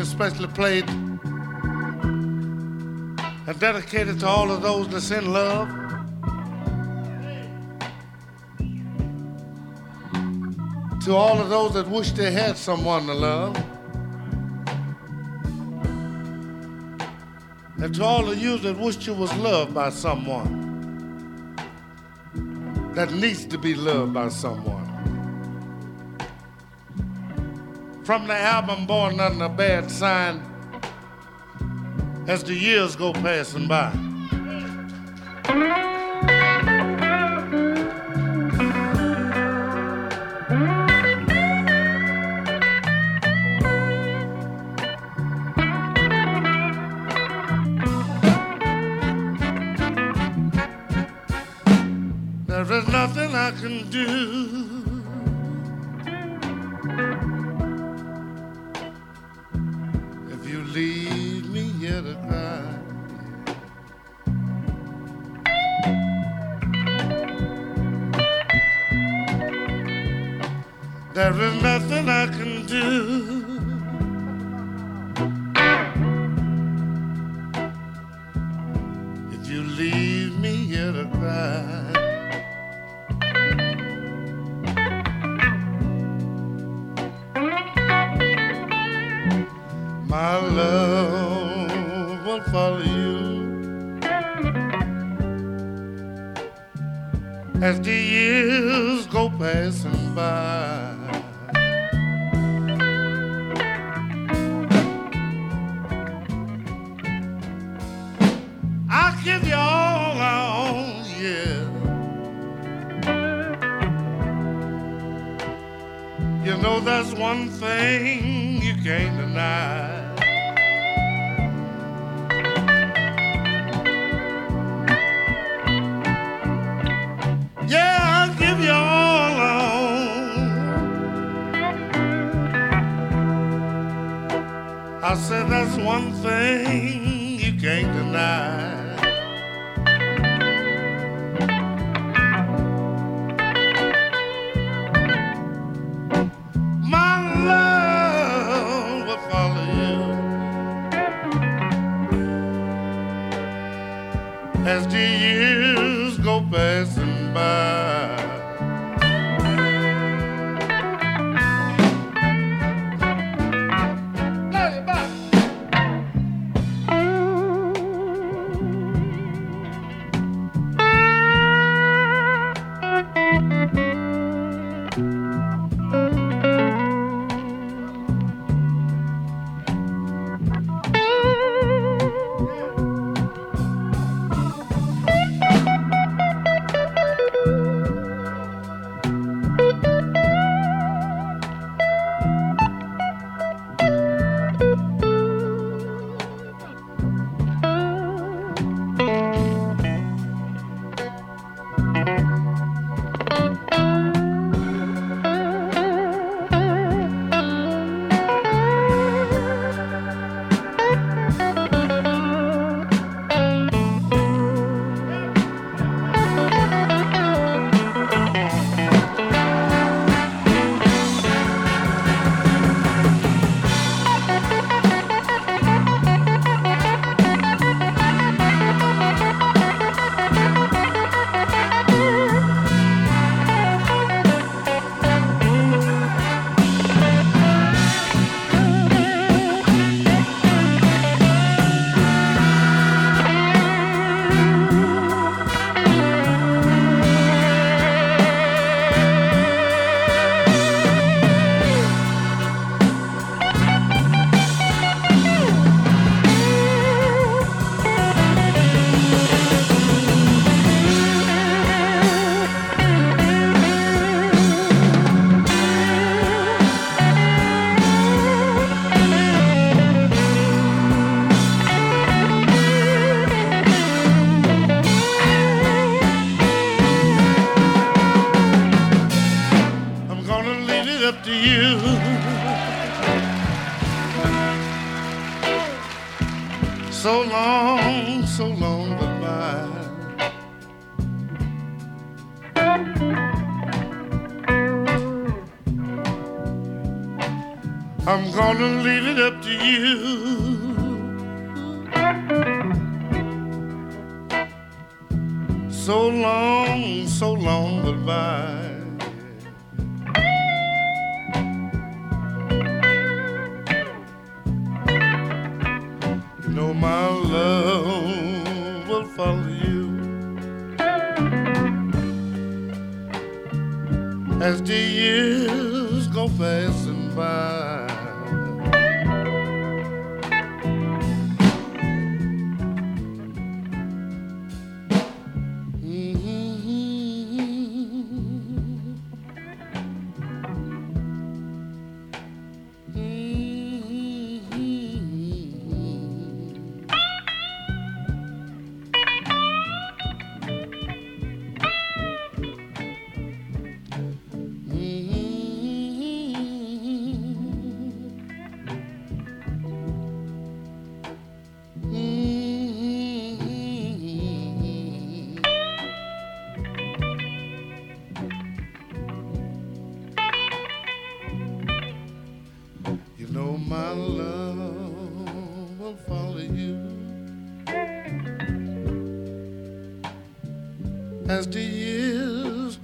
Especially played and dedicated to all of those that's in love. To all of those that wish they had someone to love. And to all of you that wish you was loved by someone that needs to be loved by someone. From the album Born Under a Bad Sign as the years go passing by. There is nothing I can do. You know that's one thing you can't deny. Yeah, I'll give you all I, I said that's one thing you can't deny. pés.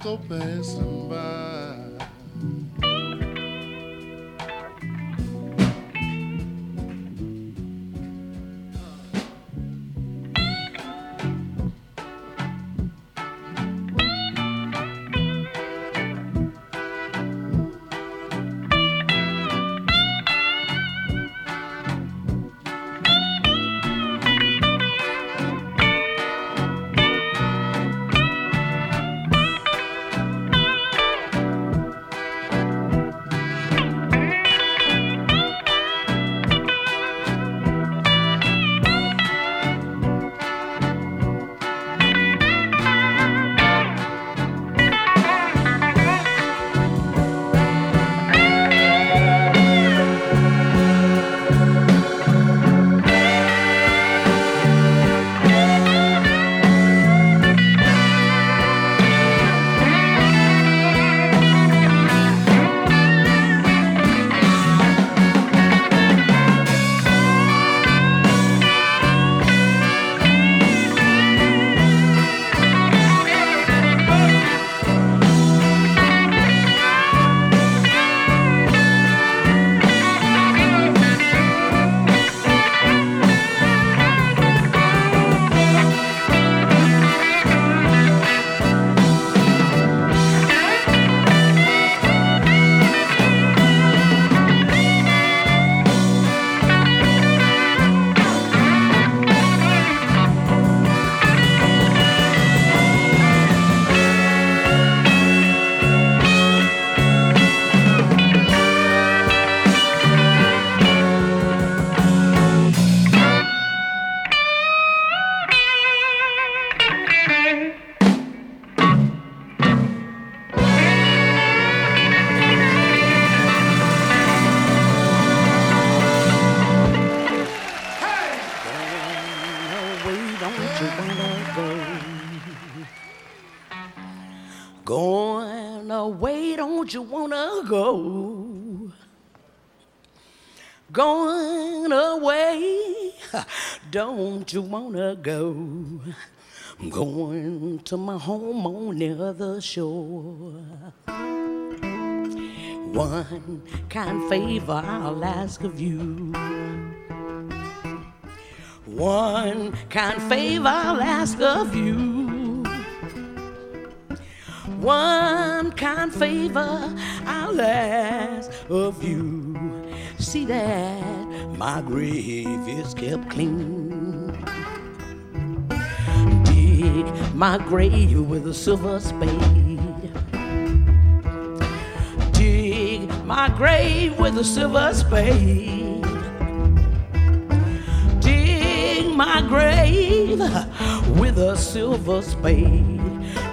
Taco Bay somebody. Don't you wanna go? I'm going to my home on the other shore. One kind favor I'll ask of you. One kind favor I'll ask of you. One kind favor I'll ask of you. See that my grave is kept clean. Dig my grave with a silver spade. Dig my grave with a silver spade. Dig my grave with a silver spade.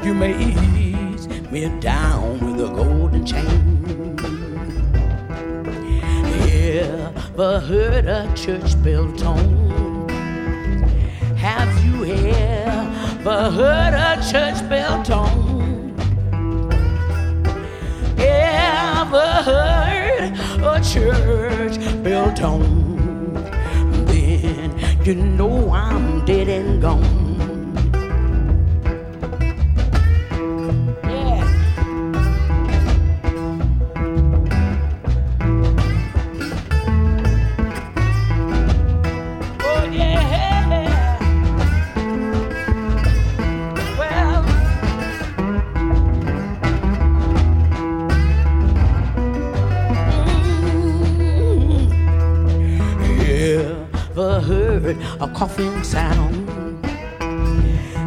You may ease me down with a golden chain. Ever heard a church bell tone? Have you ever heard a church bell tone? Ever heard a church bell tone? Then you know I'm dead and gone. Coughing sound?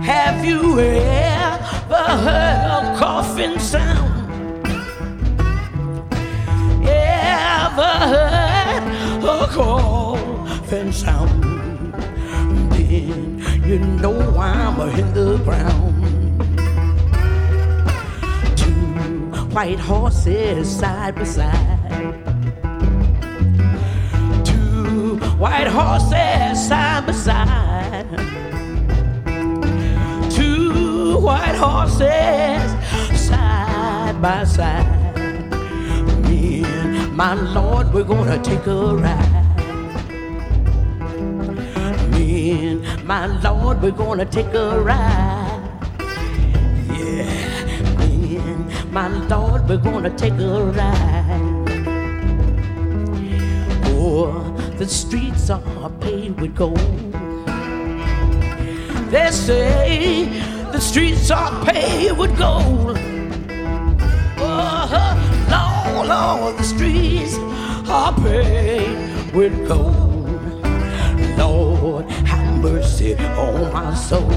Have you ever heard a coughing sound? Ever heard a coughing sound? Then you know I'm in the ground. Two white horses side by side. Horses side by side. Two white horses side by side. Me and my Lord, we're gonna take a ride. Me and my Lord, we're gonna take a ride. Yeah, me and my Lord, we're gonna take a ride. Oh, the streets are paved with gold. They say the streets are paved with gold. Oh, Lord, Lord, the streets are paved with gold. Lord, have mercy on my soul.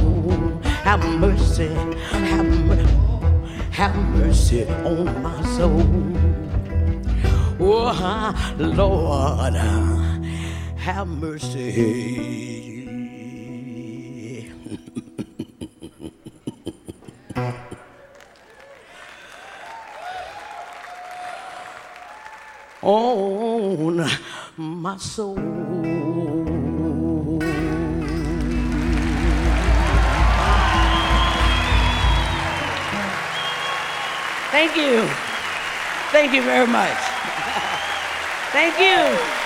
Have mercy, have, have mercy on my soul. Oh, Lord, have mercy. on my soul. Thank you. Thank you very much. Thank you.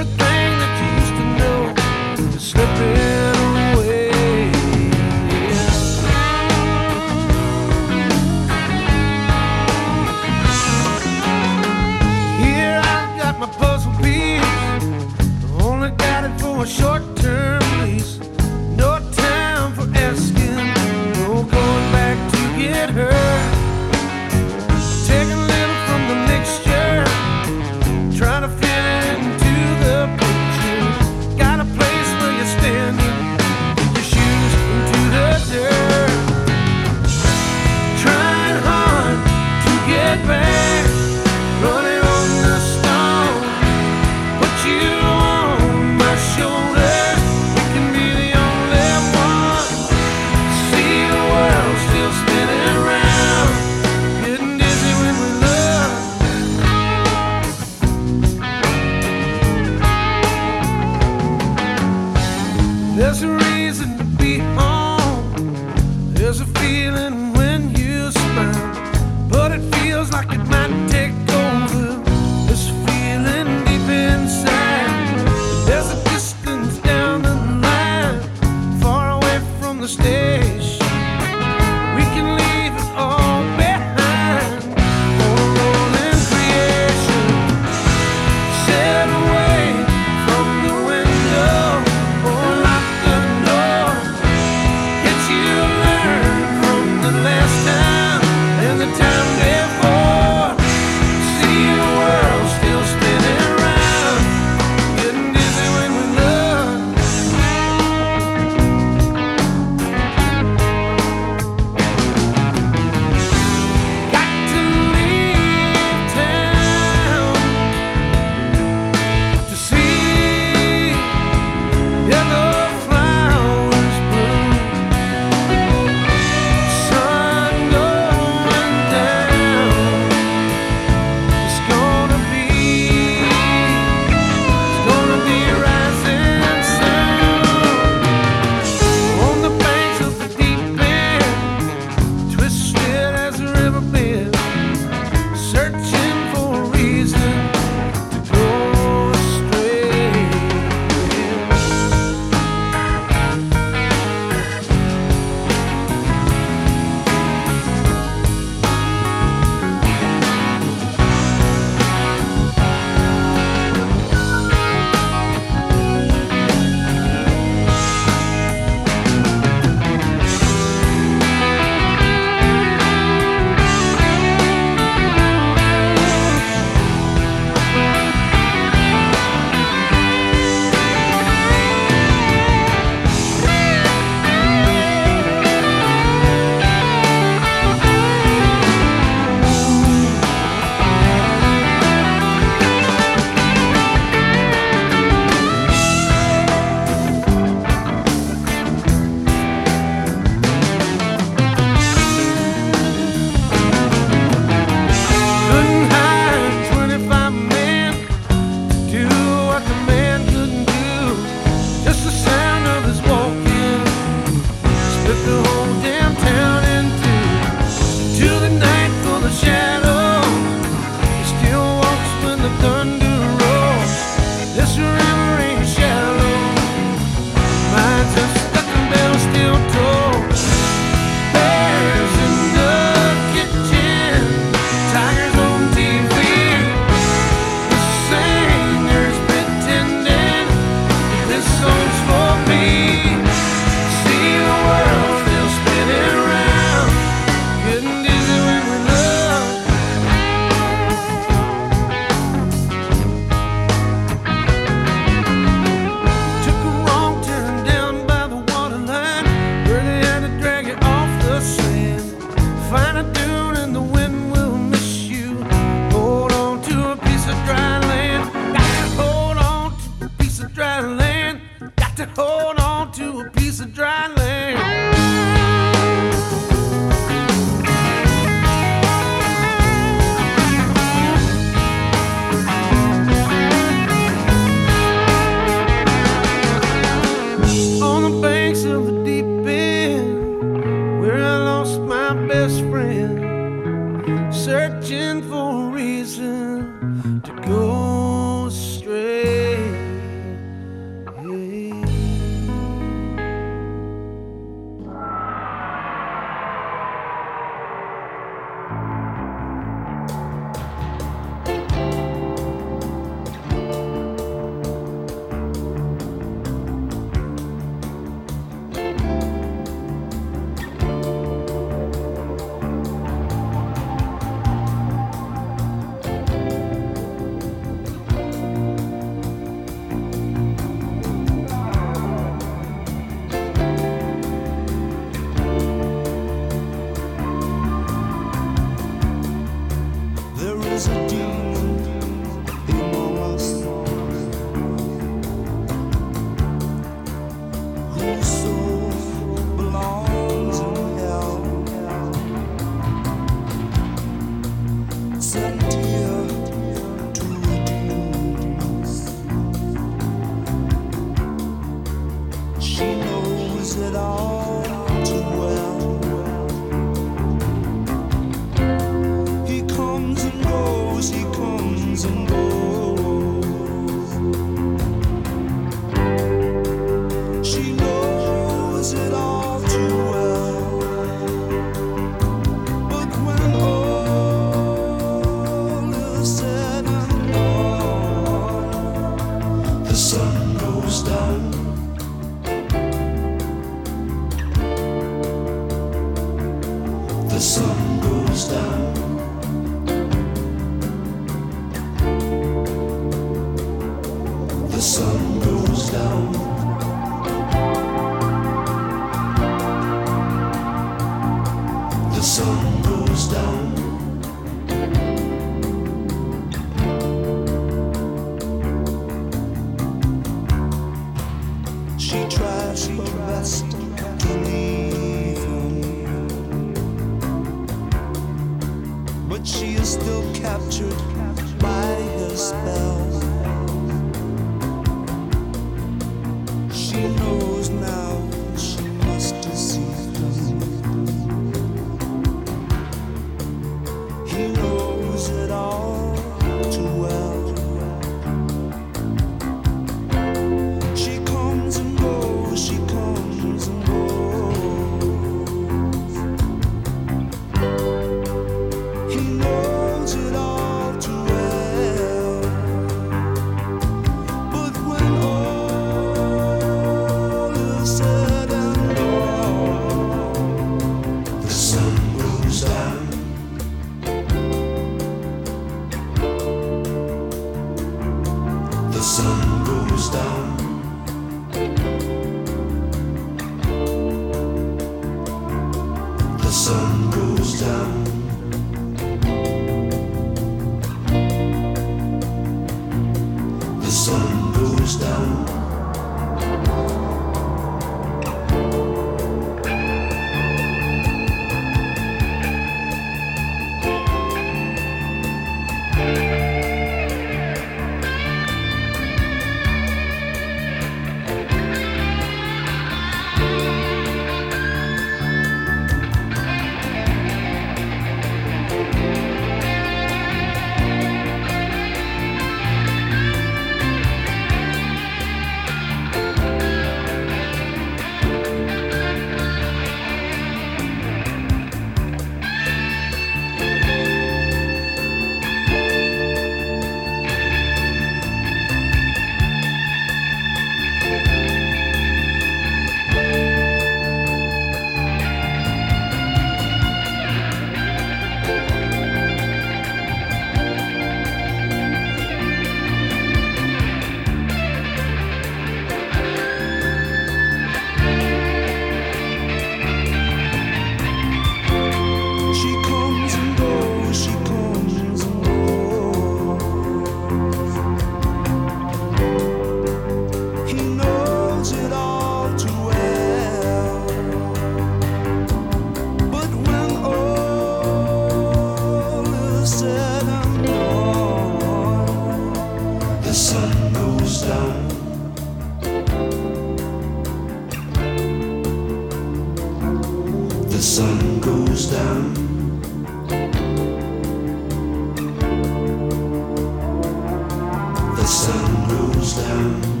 the sun goes down.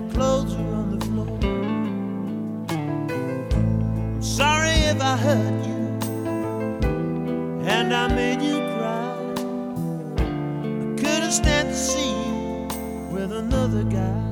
your clothes were on the floor. I'm sorry if I hurt you and I made you cry. I couldn't stand to see you with another guy.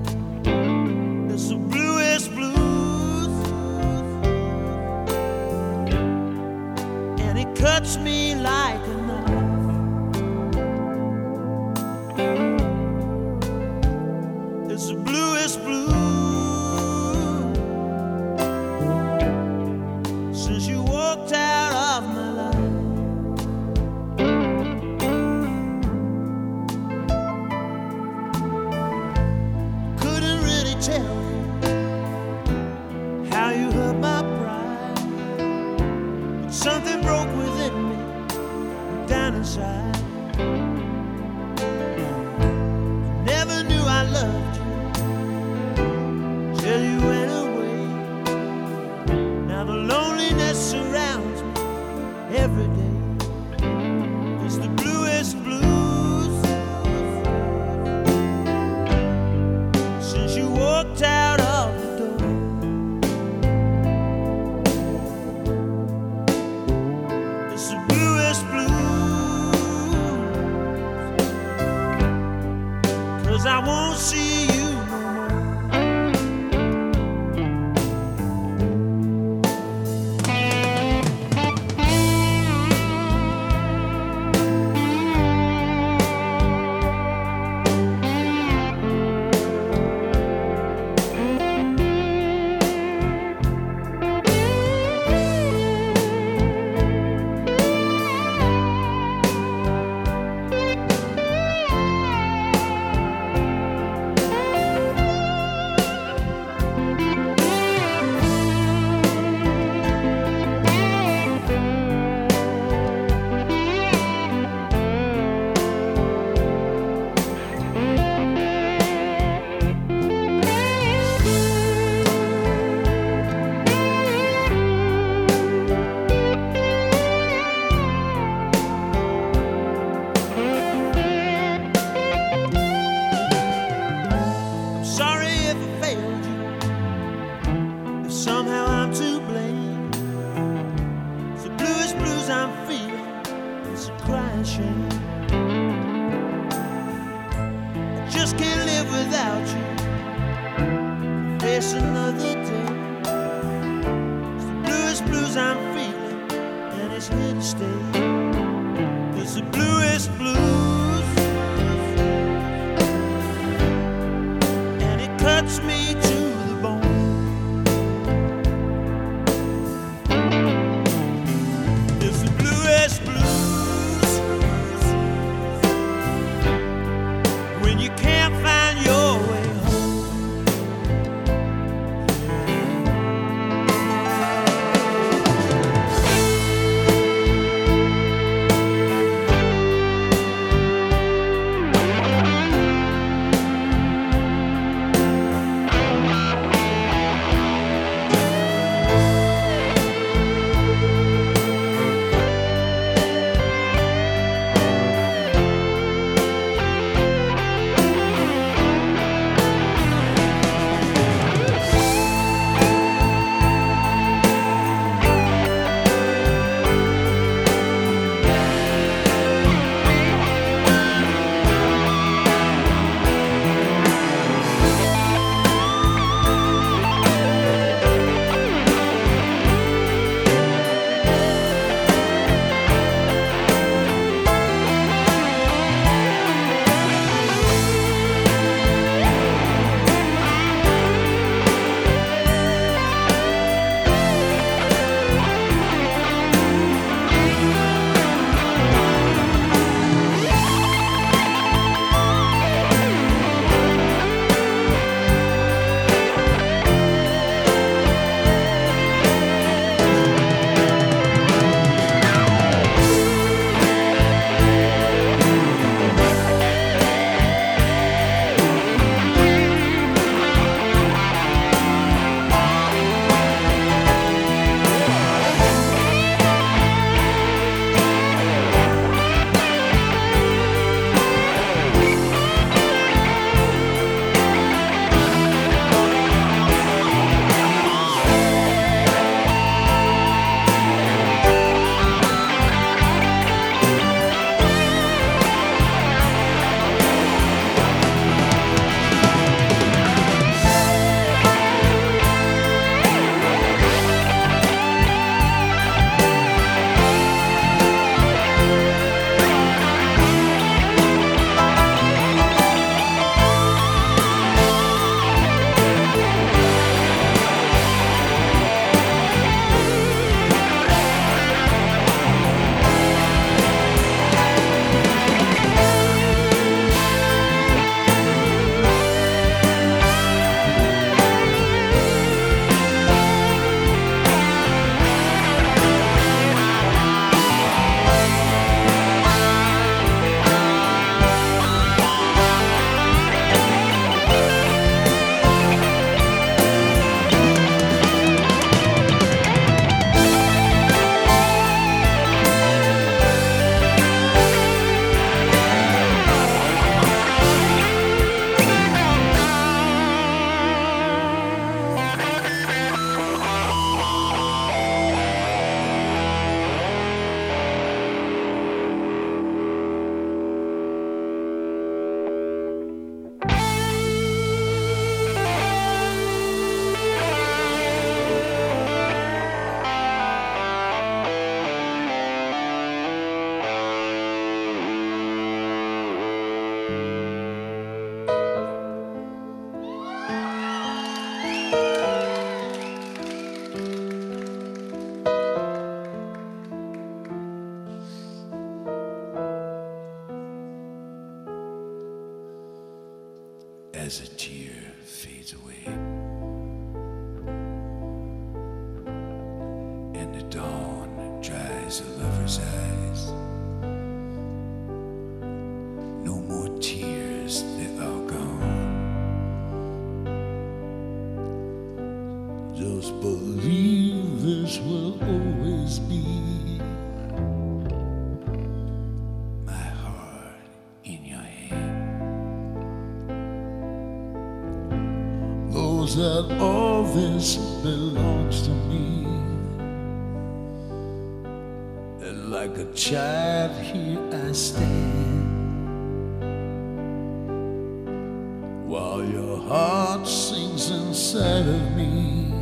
A heart sings inside of me.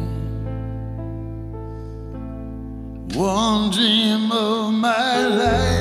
One dream of my life.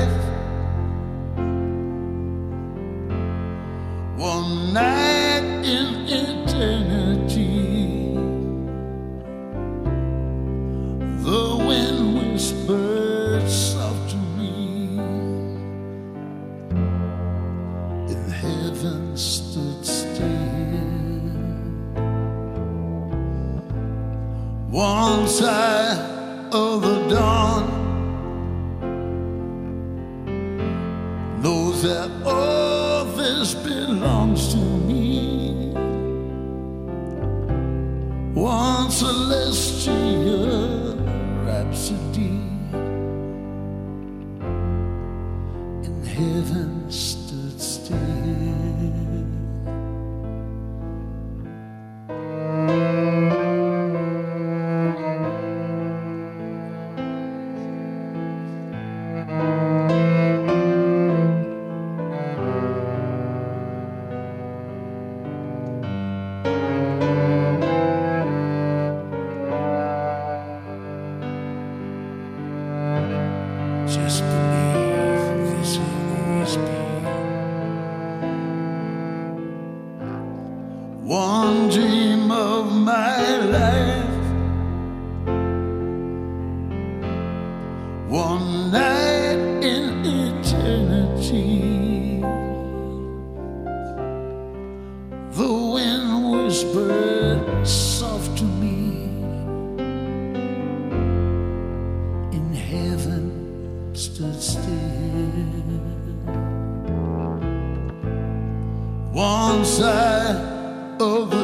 one side of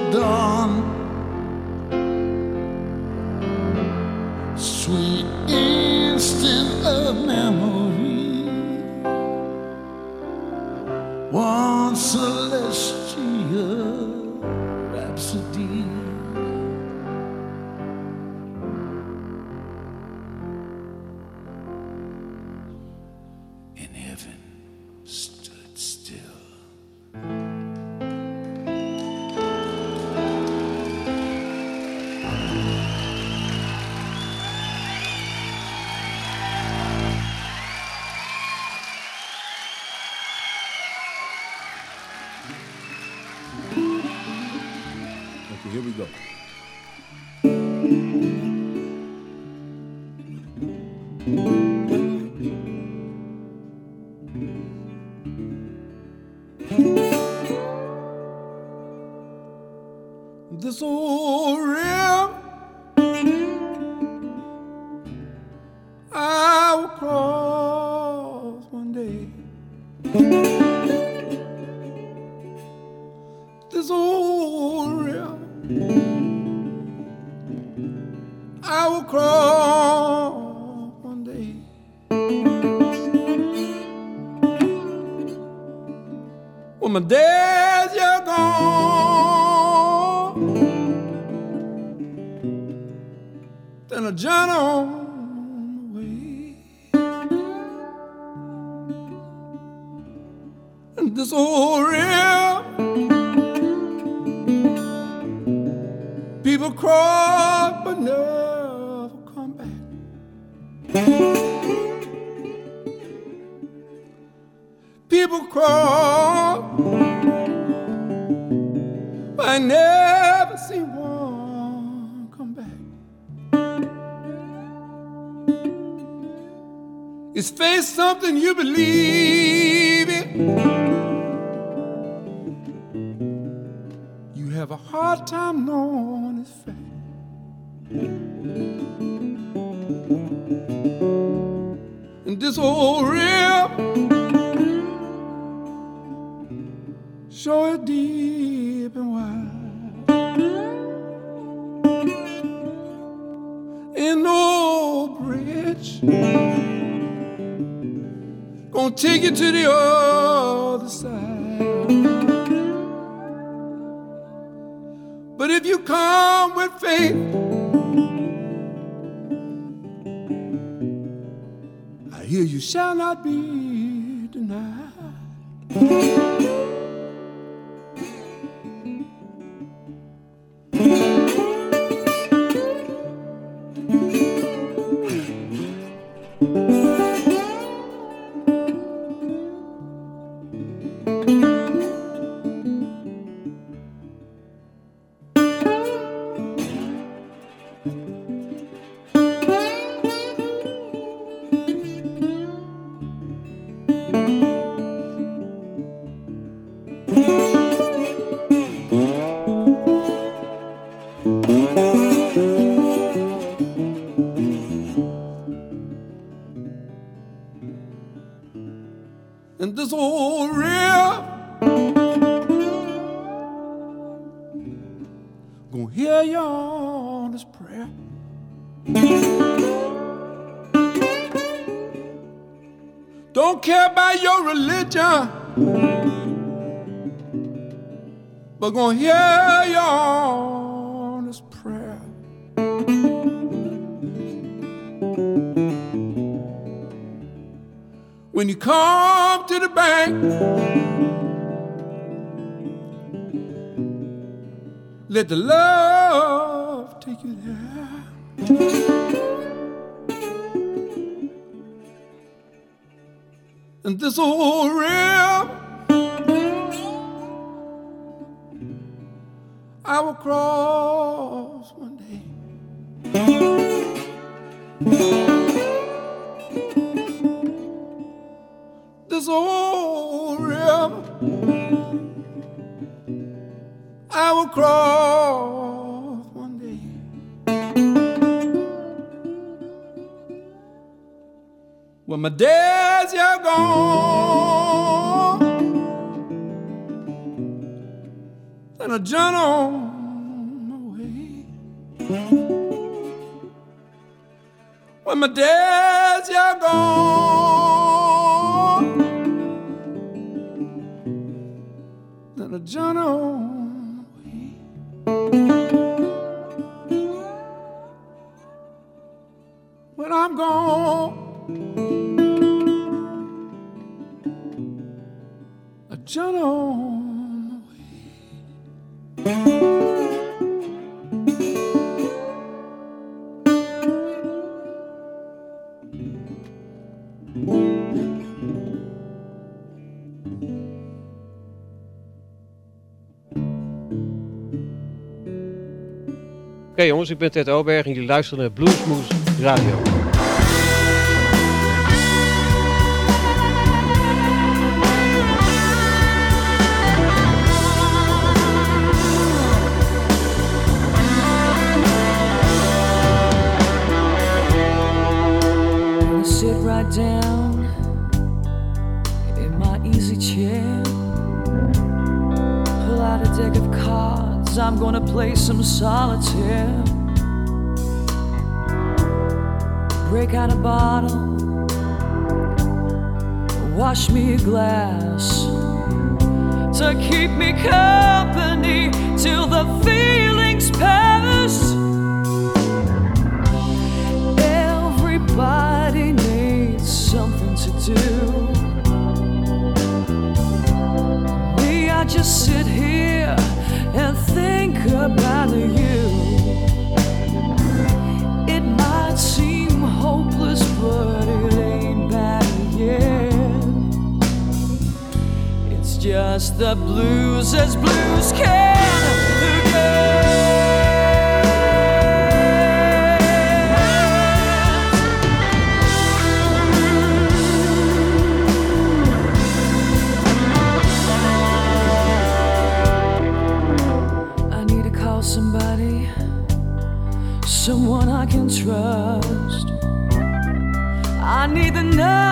crawl. I never see one come back. Is faith something you believe in? You have a hard time knowing it's fact. And this old river is deep and wide. Ain't no bridge gonna take you to the other side. But if you come with faith, I hear you shall not be denied. Don't care about your religion, but gonna hear your honest prayer. When you come to the bank, let the love And this old river I will cross one day. This old river I will cross When my days are gone, then I journey on my way. When my days are gone, then I journey on my way. When I'm gone. Journey on my way. Oké jongens, ik ben Ted Oberg en jullie luisteren naar Bluesmoose Radio. Solitaire. Break out a bottle. Wash me a glass to keep me company till the feelings pass. Everybody needs something to do. Me, I just sit here and think about you. It might seem hopeless, but it ain't bad yet. It's just the blues as blues can get. trust. I need the know.